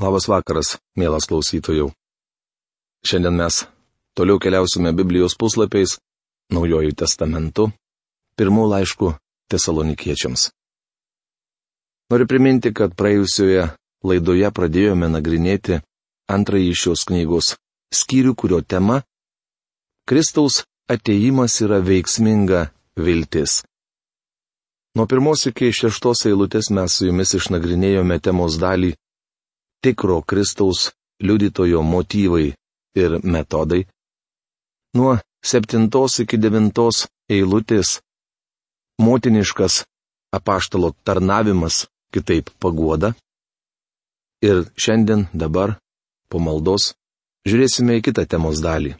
Labas vakaras, mielas klausytojų. Šiandien mes toliau keliausime Biblijos puslapiais, Naujojų testamentu, pirmų laiškų tesalonikiečiams. Noriu priminti, kad praėjusioje laidoje pradėjome nagrinėti antrąjį šios knygos skyrių, kurio tema - Kristaus ateimas yra veiksminga viltis. Nuo pirmos iki šeštos eilutės mes su jumis išnagrinėjome temos dalį tikro Kristaus liudytojo motyvai ir metodai. Nuo septintos iki devintos eilutės motiniškas apaštalo tarnavimas, kitaip paguoda. Ir šiandien dabar, po maldos, žiūrėsime į kitą temos dalį.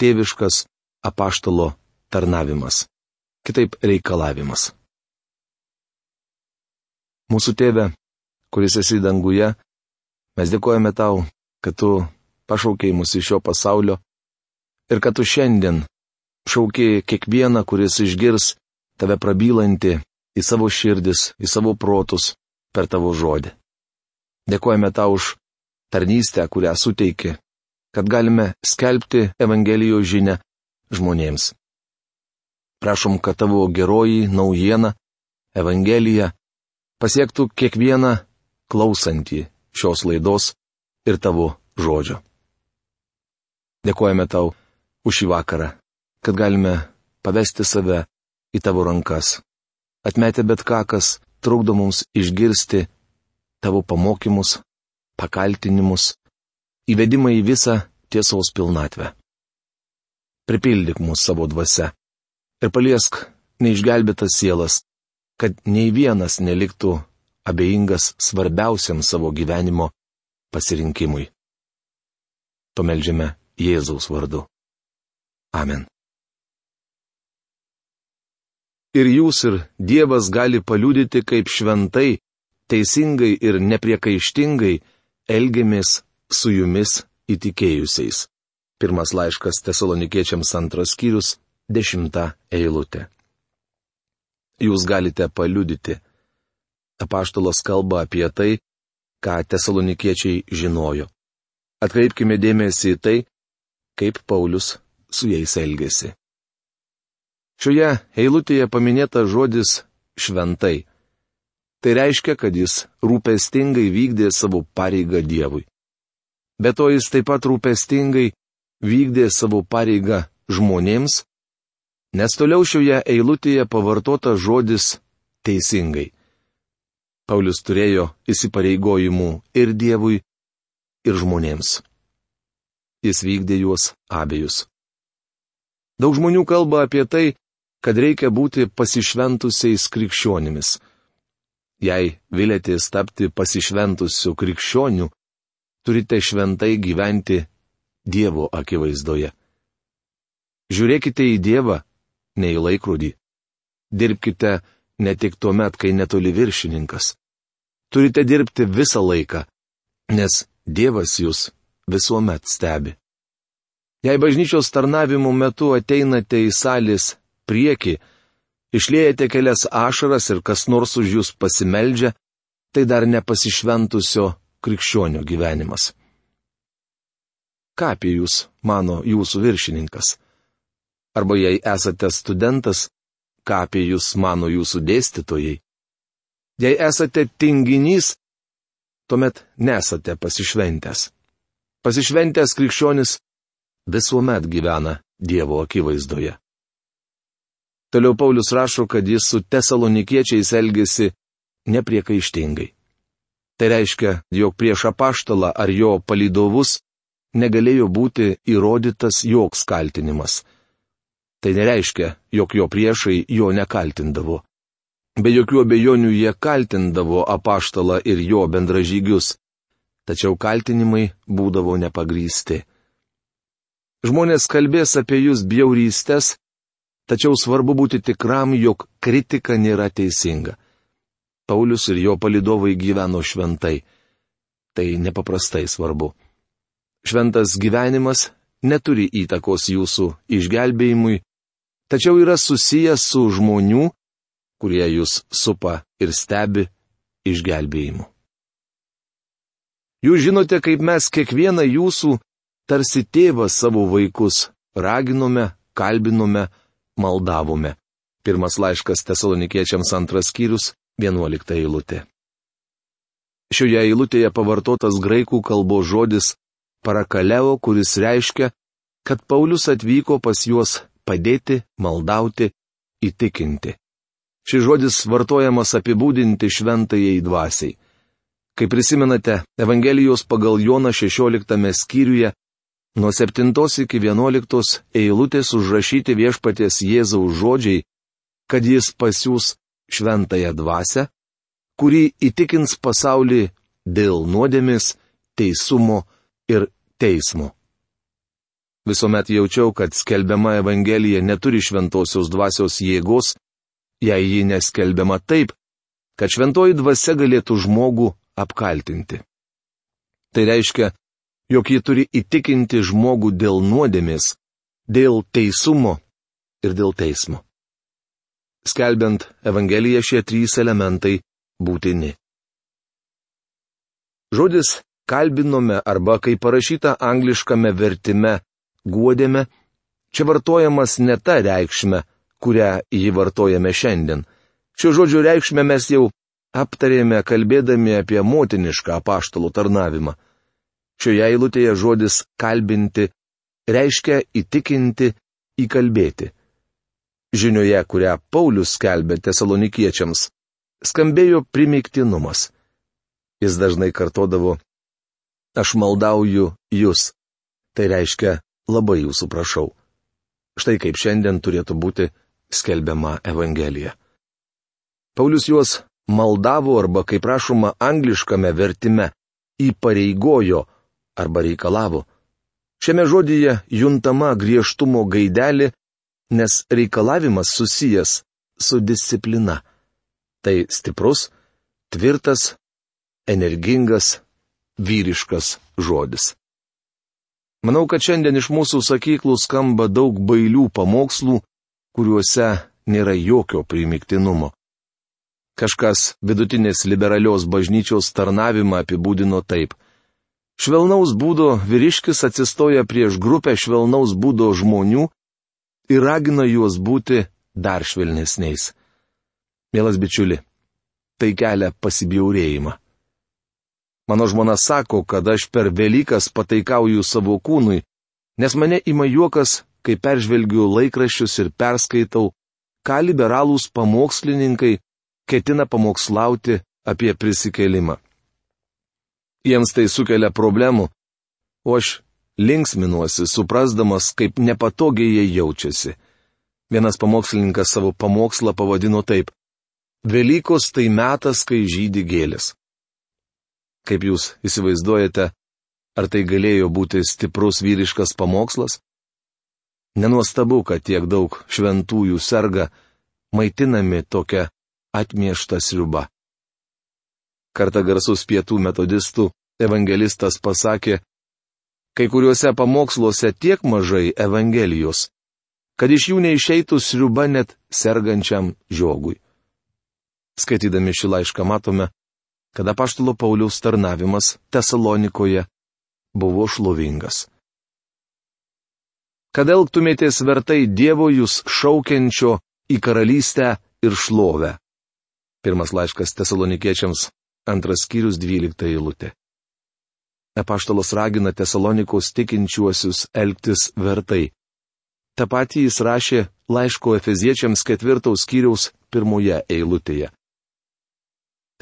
Tėviškas apaštalo tarnavimas, kitaip reikalavimas. Mūsų tėve, kuris esi danguje, mes dėkojame tau, kad tu pašaukiai mus iš šio pasaulio ir kad tu šiandien šaukiai kiekvieną, kuris išgirs tave prabylanti į savo širdis, į savo protus per tavo žodį. Dėkojame tau už tarnystę, kurią suteiki, kad galime skelbti Evangelijos žinę žmonėms. Prašom, kad tavo geroji naujiena, Evangelija, pasiektų kiekvieną klausantį šios laidos ir tavo žodžio. Dėkojame tau už šį vakarą, kad galime pavesti save į tavo rankas, atmetę bet ką, kas trukdo mums išgirsti tavo pamokymus, pakaltinimus, įvedimą į visą tiesos pilnatvę. Pripildyk mūsų savo dvasia ir paliesk neišgelbėtas sielas, kad nei vienas neliktų abejingas svarbiausiam savo gyvenimo pasirinkimui. Pameldžiame Jėzaus vardu. Amen. Ir jūs ir Dievas gali paliudyti, kaip šventai, teisingai ir nepriekaištingai elgiamės su jumis įtikėjusiais. Pirmas laiškas tesalonikiečiams antras skyrius, dešimta eilutė. Jūs galite paliudyti. Apaštalos kalba apie tai, ką tesalonikiečiai žinojo. Atkreipkime dėmesį į tai, kaip Paulius su jais elgėsi. Šioje eilutėje paminėta žodis šventai. Tai reiškia, kad jis rūpestingai vykdė savo pareigą Dievui. Be to jis taip pat rūpestingai vykdė savo pareigą žmonėms, nes toliau šioje eilutėje pavartota žodis teisingai. Paulius turėjo įsipareigojimų ir Dievui, ir žmonėms jis vykdė juos abiejus. Daug žmonių kalba apie tai, kad reikia būti pasišventusiais krikščionimis. Jei vilėtės tapti pasišventusiu krikščioniu, turite šventai gyventi Dievo akivaizdoje. Žiūrėkite į Dievą, ne į laikrodį. Dirbkite ne tik tuo met, kai netoli viršininkas. Turite dirbti visą laiką, nes Dievas jūs visuomet stebi. Jei bažnyčios tarnavimo metu ateinate į salės priekį, išliejate kelias ašaras ir kas nors už jūs pasimeldžia, tai dar nepasišventusio krikščionio gyvenimas. Ką apie jūs mano jūsų viršininkas? Arba jei esate studentas, ką apie jūs mano jūsų dėstytojai? Jei esate tinginys, tuomet nesate pasišventęs. Pasišventęs krikščionis visuomet gyvena Dievo akivaizdoje. Toliau Paulius rašo, kad jis su tesalonikiečiais elgėsi nepriekaištingai. Tai reiškia, jog prieš apaštalą ar jo palydovus negalėjo būti įrodytas joks kaltinimas. Tai nereiškia, jog jo priešai jo nekaltindavo. Be jokių abejonių jie kaltindavo apaštalą ir jo bendražygius tačiau kaltinimai būdavo nepagrysti. Žmonės kalbės apie jūs bjaurystės, tačiau svarbu būti tikram, jog kritika nėra teisinga. Paulius ir jo palidovai gyveno šventai. Tai nepaprastai svarbu. Šventas gyvenimas neturi įtakos jūsų išgelbėjimui, tačiau yra susijęs su žmonių, kurie jūs supa ir stebi išgelbėjimu. Jūs žinote, kaip mes kiekvieną jūsų, tarsi tėvas savo vaikus, raginome, kalbinome, maldavome. Pirmas laiškas tesalonikiečiams antras skyrius, vienuolikta eilutė. Šioje eilutėje pavartotas graikų kalbos žodis parakaleo, kuris reiškia, kad Paulius atvyko pas juos padėti, maldauti, įtikinti. Šis žodis vartojamas apibūdinti šventajai dvasiai. Kaip prisimenate, Evangelijos pagal Joną 16 skyriuje nuo 7 iki 11 eilutės užrašyti viešpaties Jėzaus žodžiai, kad jis pasiūs šventąją dvasę, kuri įtikins pasaulį dėl nuodėmis, teisumo ir teismo. Visuomet jaučiau, kad skelbiama Evangelija neturi šventosios dvasios jėgos, jei ji neskelbiama taip, kad šventoji dvasia galėtų žmogų apkaltinti. Tai reiškia, jog ji turi įtikinti žmogų dėl nuodėmės, dėl teisumo ir dėl teismo. Skelbiant Evangeliją šie trys elementai būtini. Žodis kalbinome arba kaip parašyta angliškame vertime guodėme, čia vartojamas ne ta reikšme, kurią jį vartojame šiandien. Šio žodžio reikšmę mes jau aptarėme kalbėdami apie motinišką apaštalų tarnavimą. Šioje eilutėje žodis kalbinti reiškia įtikinti, įkalbėti. Žinioje, kurią Paulius skelbė tesalonikiečiams, skambėjo primiktinumas. Jis dažnai kartodavo, aš maldauju jūs. Tai reiškia, labai jūsų prašau. Štai kaip šiandien turėtų būti skelbiama Evangelija. Paulius juos maldavo arba, kaip rašoma angliškame vertime, įpareigojo arba reikalavo. Šiame žodyje juntama griežtumo gaidelė nes reikalavimas susijęs su disciplina. Tai stiprus, tvirtas, energingas, vyriškas žodis. Manau, kad šiandien iš mūsų sakyklų skamba daug bailių pamokslų, kuriuose nėra jokio primiktinumo. Kažkas vidutinės liberalios bažnyčios tarnavimą apibūdino taip. Švelnaus būdo vyriškis atsistoja prieš grupę švelnaus būdo žmonių ir ragina juos būti dar švelnesniais. Mielas bičiuli, tai kelia pasibjaurėjimą. Mano žmona sako, kad aš per Velykas pataikauju savo kūnui, nes mane ima juokas, kai peržvelgiu laikraščius ir perskaitau, ką liberalūs pamokslininkai ketina pamokslauti apie prisikelimą. Jiems tai sukelia problemų, o aš linksminuosi, suprasdamas, kaip nepatogiai jie jaučiasi. Vienas pamokslininkas savo pamokslą pavadino taip - Velykos tai metas, kai žydi gėlės. Kaip jūs įsivaizduojate, ar tai galėjo būti stiprus vyriškas pamokslas? Nenuostabu, kad tiek daug šventųjų serga, maitinami tokia atmiešta sriuba. Karta garsus pietų metodistų evangelistas pasakė, kai kuriuose pamoksluose tiek mažai Evangelijos, kad iš jų neišeitų sriuba net sergančiam žiogui. Skaitydami šį laišką matome, kad apaštalo Pauliaus tarnavimas Tesalonikoje buvo šlovingas. Kad elgtumėtės vertai Dievo jūs šaukiančio į karalystę ir šlovę. Pirmas laiškas Tesalonikiečiams, antras skyrius, dvylikta eilutė. Epaštalas ragina tesalonikos tikinčiuosius elgtis vertai. Ta pati jis rašė laiško Efeziečiams ketvirtaus skyriaus pirmoje eilutėje.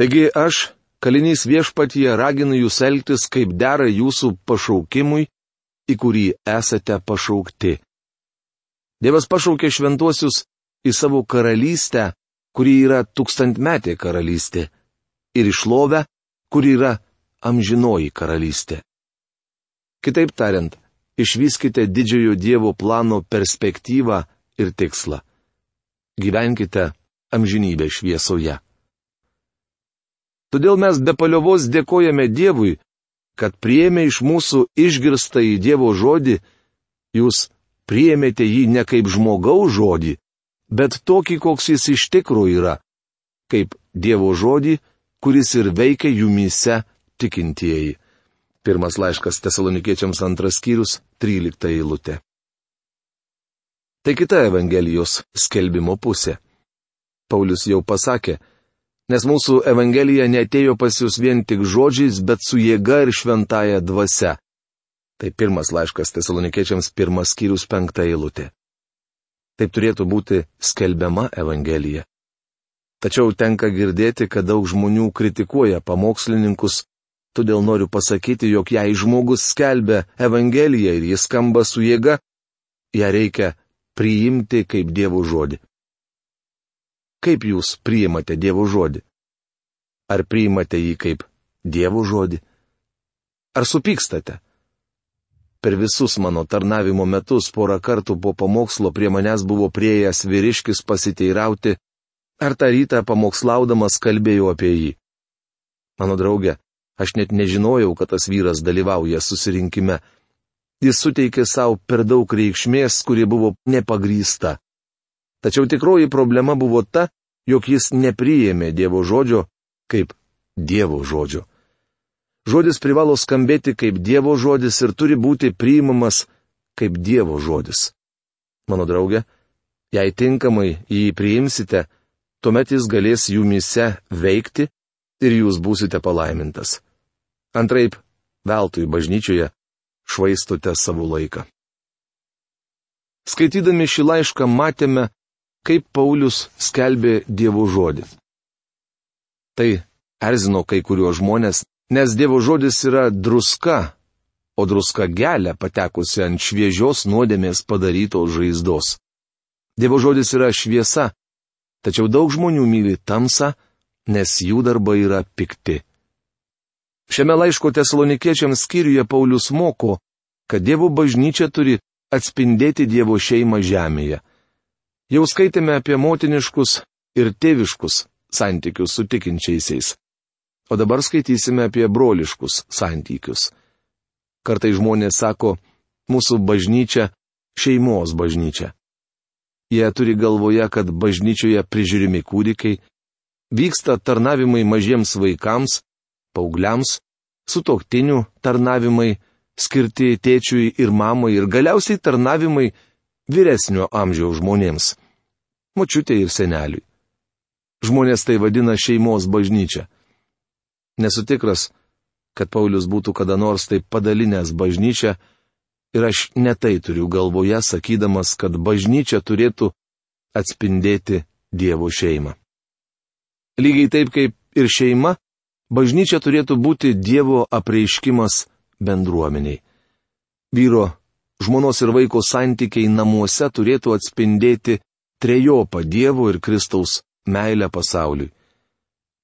Taigi aš, kalinys viešpatyje, raginu jūs elgtis kaip dera jūsų pašaukimui, į kurį esate pašaukti. Dievas pašaukė šventuosius į savo karalystę, kuri yra tūkstantmetė karalystė, ir išlovę, kuri yra amžinoji karalystė. Kitaip tariant, išvyskite didžiojo Dievo plano perspektyvą ir tikslą. Gyvenkite amžinybę šviesoje. Todėl mes be paliovos dėkojame Dievui, kad priėmė iš mūsų išgirstą į Dievo žodį, jūs priėmėte jį ne kaip žmogaus žodį, bet tokį, koks jis iš tikrųjų yra, kaip Dievo žodį, kuris ir veikia jumise tikintieji. Pirmas laiškas tesalonikiečiams antras skyrius, trylikta eilutė. Tai kita Evangelijos skelbimo pusė. Paulius jau pasakė, nes mūsų Evangelija netėjo pas jūs vien tik žodžiais, bet su jėga ir šventaja dvasia. Tai pirmas laiškas tesalonikiečiams pirmas skyrius penkta eilutė. Taip turėtų būti skelbiama Evangelija. Tačiau tenka girdėti, kad daug žmonių kritikuoja pamokslininkus, todėl noriu pasakyti, jog jei žmogus skelbia Evangeliją ir jis skamba su jėga, ją reikia priimti kaip Dievo žodį. Kaip jūs priimate Dievo žodį? Ar priimate jį kaip Dievo žodį? Ar supykstate? Per visus mano tarnavimo metus porą kartų po pamokslo prie manęs buvo prieėjęs vyriškis pasiteirauti, ar tą rytą pamokslaudamas kalbėjau apie jį. Mano draugė, aš net nežinojau, kad tas vyras dalyvauja susirinkime, Jis suteikė savo per daug reikšmės, kuri buvo nepagrysta. Tačiau tikroji problema buvo ta, jog jis nepriėmė Dievo žodžio kaip Dievo žodžio. Žodis privalo skambėti kaip Dievo žodis ir turi būti priimamas kaip Dievo žodis. Mano draugė, jei tinkamai jį priimsite, tuomet jis galės jumise veikti ir jūs būsite palaimintas. Antraip, veltui bažnyčioje švaistote savo laiką. Skaitydami šį laišką matėme, kaip Paulius skelbė Dievo žodį. Tai erzino kai kuriuos žmonės, nes Dievo žodis yra druska, o druska gelia patekusi ant šviežios nuodėmės padarytos žaizdos. Dievo žodis yra šviesa, tačiau daug žmonių myli tamsą, nes jų darbai yra pikti. Šiame laiško tesalonikiečiams skyriuje Paulius moko, kad Dievo bažnyčia turi atspindėti Dievo šeimą žemėje. Jau skaitėme apie motiniškus ir tėviškus santykius su tikinčiaisiais. O dabar skaitysime apie broliškus santykius. Kartai žmonės sako, mūsų bažnyčia - šeimos bažnyčia. Jie turi galvoje, kad bažnyčioje prižiūrimi kūdikiai, vyksta tarnavimai mažiems vaikams, paaugliams, sutoktinių tarnavimai, skirti tėčiui ir mamai ir galiausiai tarnavimai vyresnio amžiaus žmonėms - močiutė ir seneliui. Žmonės tai vadina šeimos bažnyčia. Nesu tikras, kad Paulius būtų kada nors taip padalinęs bažnyčią ir aš netai turiu galvoje, sakydamas, kad bažnyčia turėtų atspindėti Dievo šeimą. Lygiai taip kaip ir šeima, Bažnyčia turėtų būti Dievo apreiškimas bendruomeniai. Vyro, žmonos ir vaiko santykiai namuose turėtų atspindėti trejopą Dievo ir Kristaus meilę pasauliui.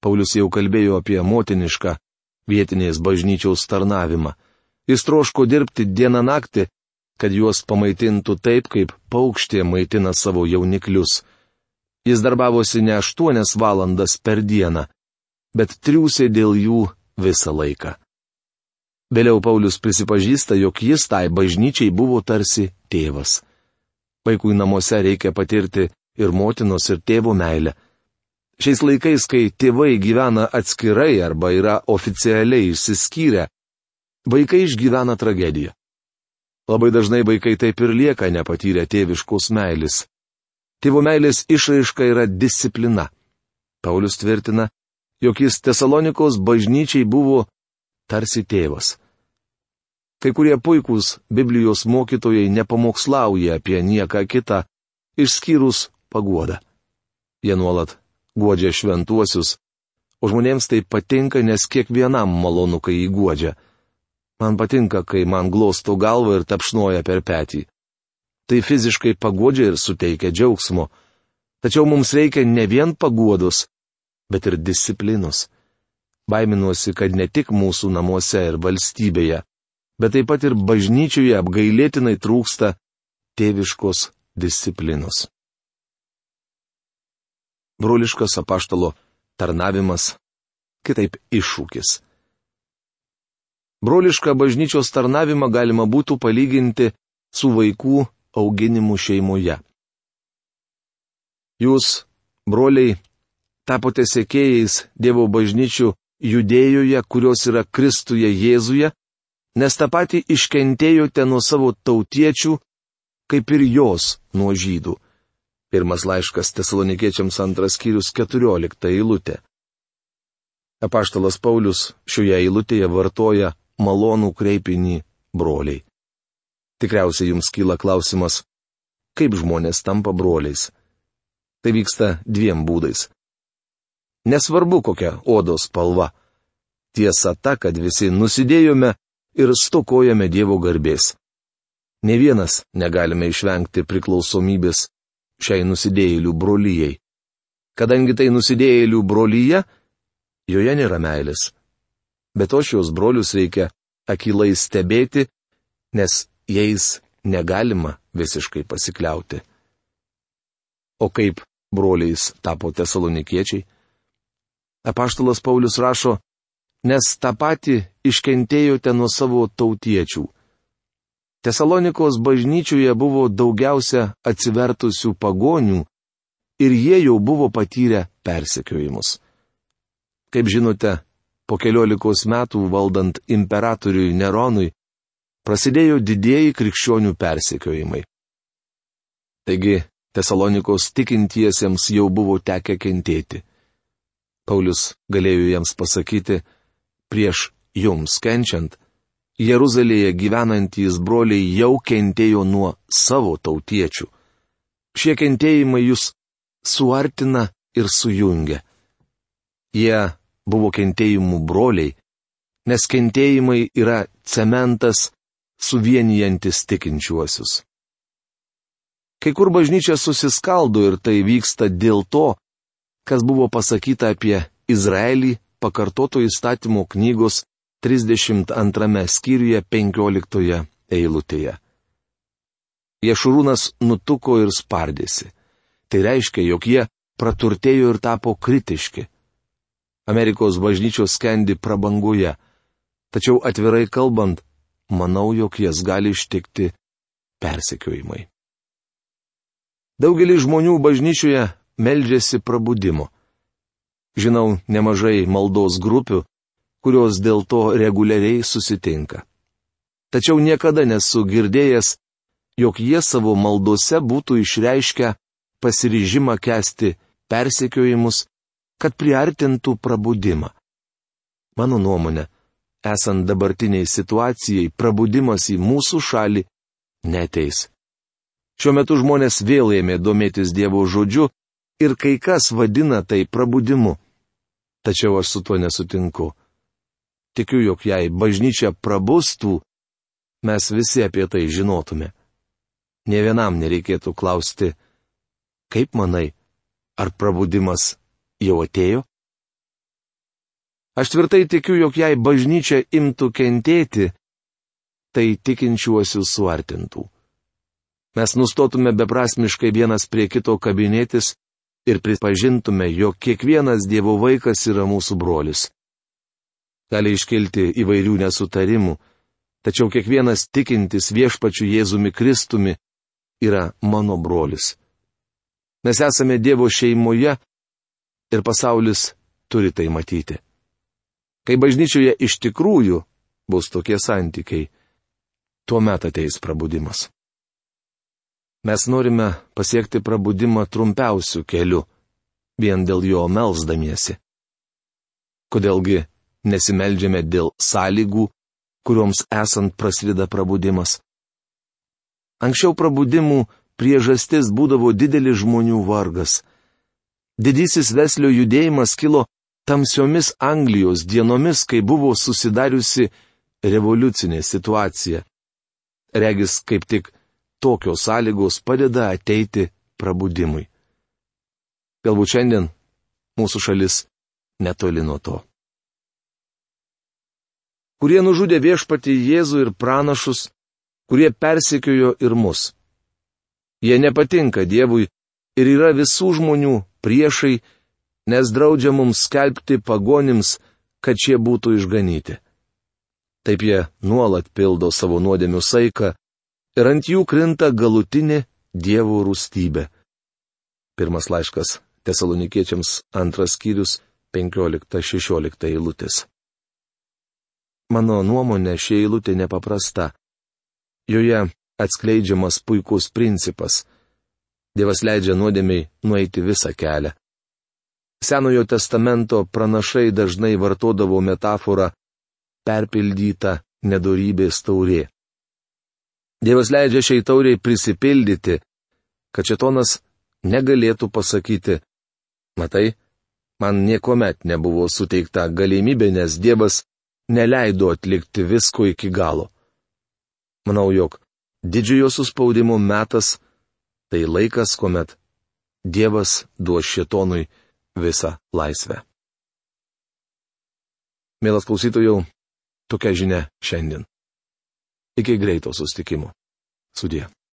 Paulius jau kalbėjo apie motinišką vietinės bažnyčiaus tarnavimą. Jis troško dirbti dieną naktį, kad juos pamaitintų taip, kaip paukštė maitina savo jauniklius. Jis darbavosi ne aštuonias valandas per dieną, bet triūsė dėl jų visą laiką. Vėliau Paulius prisipažįsta, jog jis tai bažnyčiai buvo tarsi tėvas. Vaikui namuose reikia patirti ir motinos, ir tėvo meilę. Šiais laikais, kai tėvai gyvena atskirai arba yra oficialiai išsiskyrę, vaikai išgyvena tragediją. Labai dažnai vaikai taip ir lieka nepatyrę tėviškos meilės. Tėvo meilės išraiška yra disciplina. Paulius tvirtina, jog jis Tesalonikos bažnyčiai buvo tarsi tėvas. Kai kurie puikūs Biblijos mokytojai nepamokslauja apie nieką kitą, išskyrus paguodą. Jie nuolat guodžia šventuosius, o žmonėms tai patinka, nes kiekvienam malonu, kai jį guodžia. Man patinka, kai man glosto galvą ir tapšnoja per petį. Tai fiziškai pagodžia ir suteikia džiaugsmo. Tačiau mums reikia ne vien paguodos, bet ir disciplinos. Baiminuosi, kad ne tik mūsų namuose ir valstybėje, bet taip pat ir bažnyčioje apgailėtinai trūksta tėviškos disciplinos. Broliškas apaštalo tarnavimas, kitaip iššūkis. Brolišką bažnyčios tarnavimą galima būtų palyginti su vaikų auginimu šeimoje. Jūs, broliai, tapote sekėjais Dievo bažnyčių judėjoje, kurios yra Kristuje Jėzuje, nes tą patį iškentėjote nuo savo tautiečių, kaip ir jos nuo žydų. Pirmas laiškas tesalonikiečiams antras skyrius 14 eilutė. Apaštalas Paulius šioje eilutėje vartoja malonų kreipinį broliai. Tikriausiai jums kyla klausimas, kaip žmonės tampa broliais. Tai vyksta dviem būdais. Nesvarbu kokia odos spalva. Tiesa ta, kad visi nusidėjome ir stokojame Dievo garbės. Ne vienas negalime išvengti priklausomybės šiai nusidėjėlių brolyjei. Kadangi tai nusidėjėlių brolyje, joje nėra meilės. Bet o šios brolius reikia akilai stebėti, nes jais negalima visiškai pasikliauti. O kaip broliais tapo tesalonikiečiai? Apaštalas Paulius rašo, nes tą patį iškentėjote nuo savo tautiečių. Tesalonikos bažnyčioje buvo daugiausia atsivertusių pagonių ir jie jau buvo patyrę persekiojimus. Kaip žinote, po keliolikos metų valdant imperatoriui Neronui, prasidėjo didieji krikščionių persekiojimai. Taigi, Tesalonikos tikintiesiems jau buvo tekę kentėti. Paulius galėjo jiems pasakyti, prieš jums kenčiant, Jeruzalėje gyvenantys broliai jau kentėjo nuo savo tautiečių. Šie kentėjimai jūs suartina ir sujungia. Jie buvo kentėjimų broliai, nes kentėjimai yra cementas suvienijantis tikinčiuosius. Kai kur bažnyčia susiskaldo ir tai vyksta dėl to, kas buvo pasakyta apie Izraelį pakartoto įstatymo knygos 32 skyriuje 15 eilutėje. Ješurūnas nutuko ir spardėsi. Tai reiškia, jog jie praturtėjo ir tapo kritiški. Amerikos bažnyčios skendi prabanguje. Tačiau atvirai kalbant, manau, jog jas gali ištikti persekiojimai. Daugelis žmonių bažnyčioje meldžiasi prabudimo. Žinau nemažai maldos grupių, kurios dėl to reguliariai susitinka. Tačiau niekada nesu girdėjęs, jog jie savo maldose būtų išreiškę pasiryžimą kesti persekiojimus, kad priartintų prabudimą. Mano nuomonė, esant dabartiniai situacijai, prabudimas į mūsų šalį neteis. Šiuo metu žmonės vėl ėmė domėtis Dievo žodžiu ir kai kas vadina tai prabudimu. Tačiau aš su tuo nesutinku. Tikiu, jog jei bažnyčia prabustų, mes visi apie tai žinotume. Ne vienam nereikėtų klausti, kaip manai, ar prabudimas jau atėjo? Aš tvirtai tikiu, jog jei bažnyčia imtų kentėti, tai tikinčiuosius suartintų. Mes nustotume beprasmiškai vienas prie kito kabinėtis ir pripažintume, jog kiekvienas Dievo vaikas yra mūsų brolis. Gali iškilti įvairių nesutarimų, tačiau kiekvienas tikintis viešpačiu Jėzumi Kristumi yra mano brolis. Mes esame Dievo šeimoje ir pasaulis turi tai matyti. Kai bažnyčioje iš tikrųjų bus tokie santykiai, tuomet ateis prabudimas. Mes norime pasiekti prabudimą trumpiausių kelių, vien dėl jo melzdamiesi. Kodėlgi nesimeldžiame dėl sąlygų, kurioms esant prasideda prabudimas? Anksčiau prabudimų priežastis būdavo didelis žmonių vargas. Didysis veslio judėjimas kilo tamsiomis Anglijos dienomis, kai buvo susidariusi revoliucinė situacija. Regis kaip tik tokios sąlygos padeda ateiti prabudimui. Galbūt šiandien mūsų šalis netoli nuo to. Kurie nužudė viešpatį Jėzų ir pranašus, kurie persekiojo ir mus. Jie nepatinka Dievui ir yra visų žmonių priešai nes draudžia mums skelbti pagonims, kad šie būtų išganyti. Taip jie nuolat pildo savo nuodėmių saiką ir ant jų krinta galutinė Dievo rūstybė. Pirmas laiškas Tesalonikiečiams antras skyrius 15-16 eilutės. Mano nuomonė ši eilutė nepaprasta. Joje atskleidžiamas puikus principas. Dievas leidžia nuodėmiai nueiti visą kelią. Senojo testamento pranašai dažnai vartodavo metaforą perpildyta nedorybės taurė. Dievas leidžia šiai tauriai prisipildyti, kad šetonas negalėtų pasakyti, matai, man niekuomet nebuvo suteikta galimybė, nes Dievas neleido atlikti visko iki galo. Manau, jog didžiojo suspaudimo metas - tai laikas, kuomet Dievas duos šitonui visą laisvę. Mielas klausytojų, tokia žinia šiandien. Iki greito sustikimo. Sudie.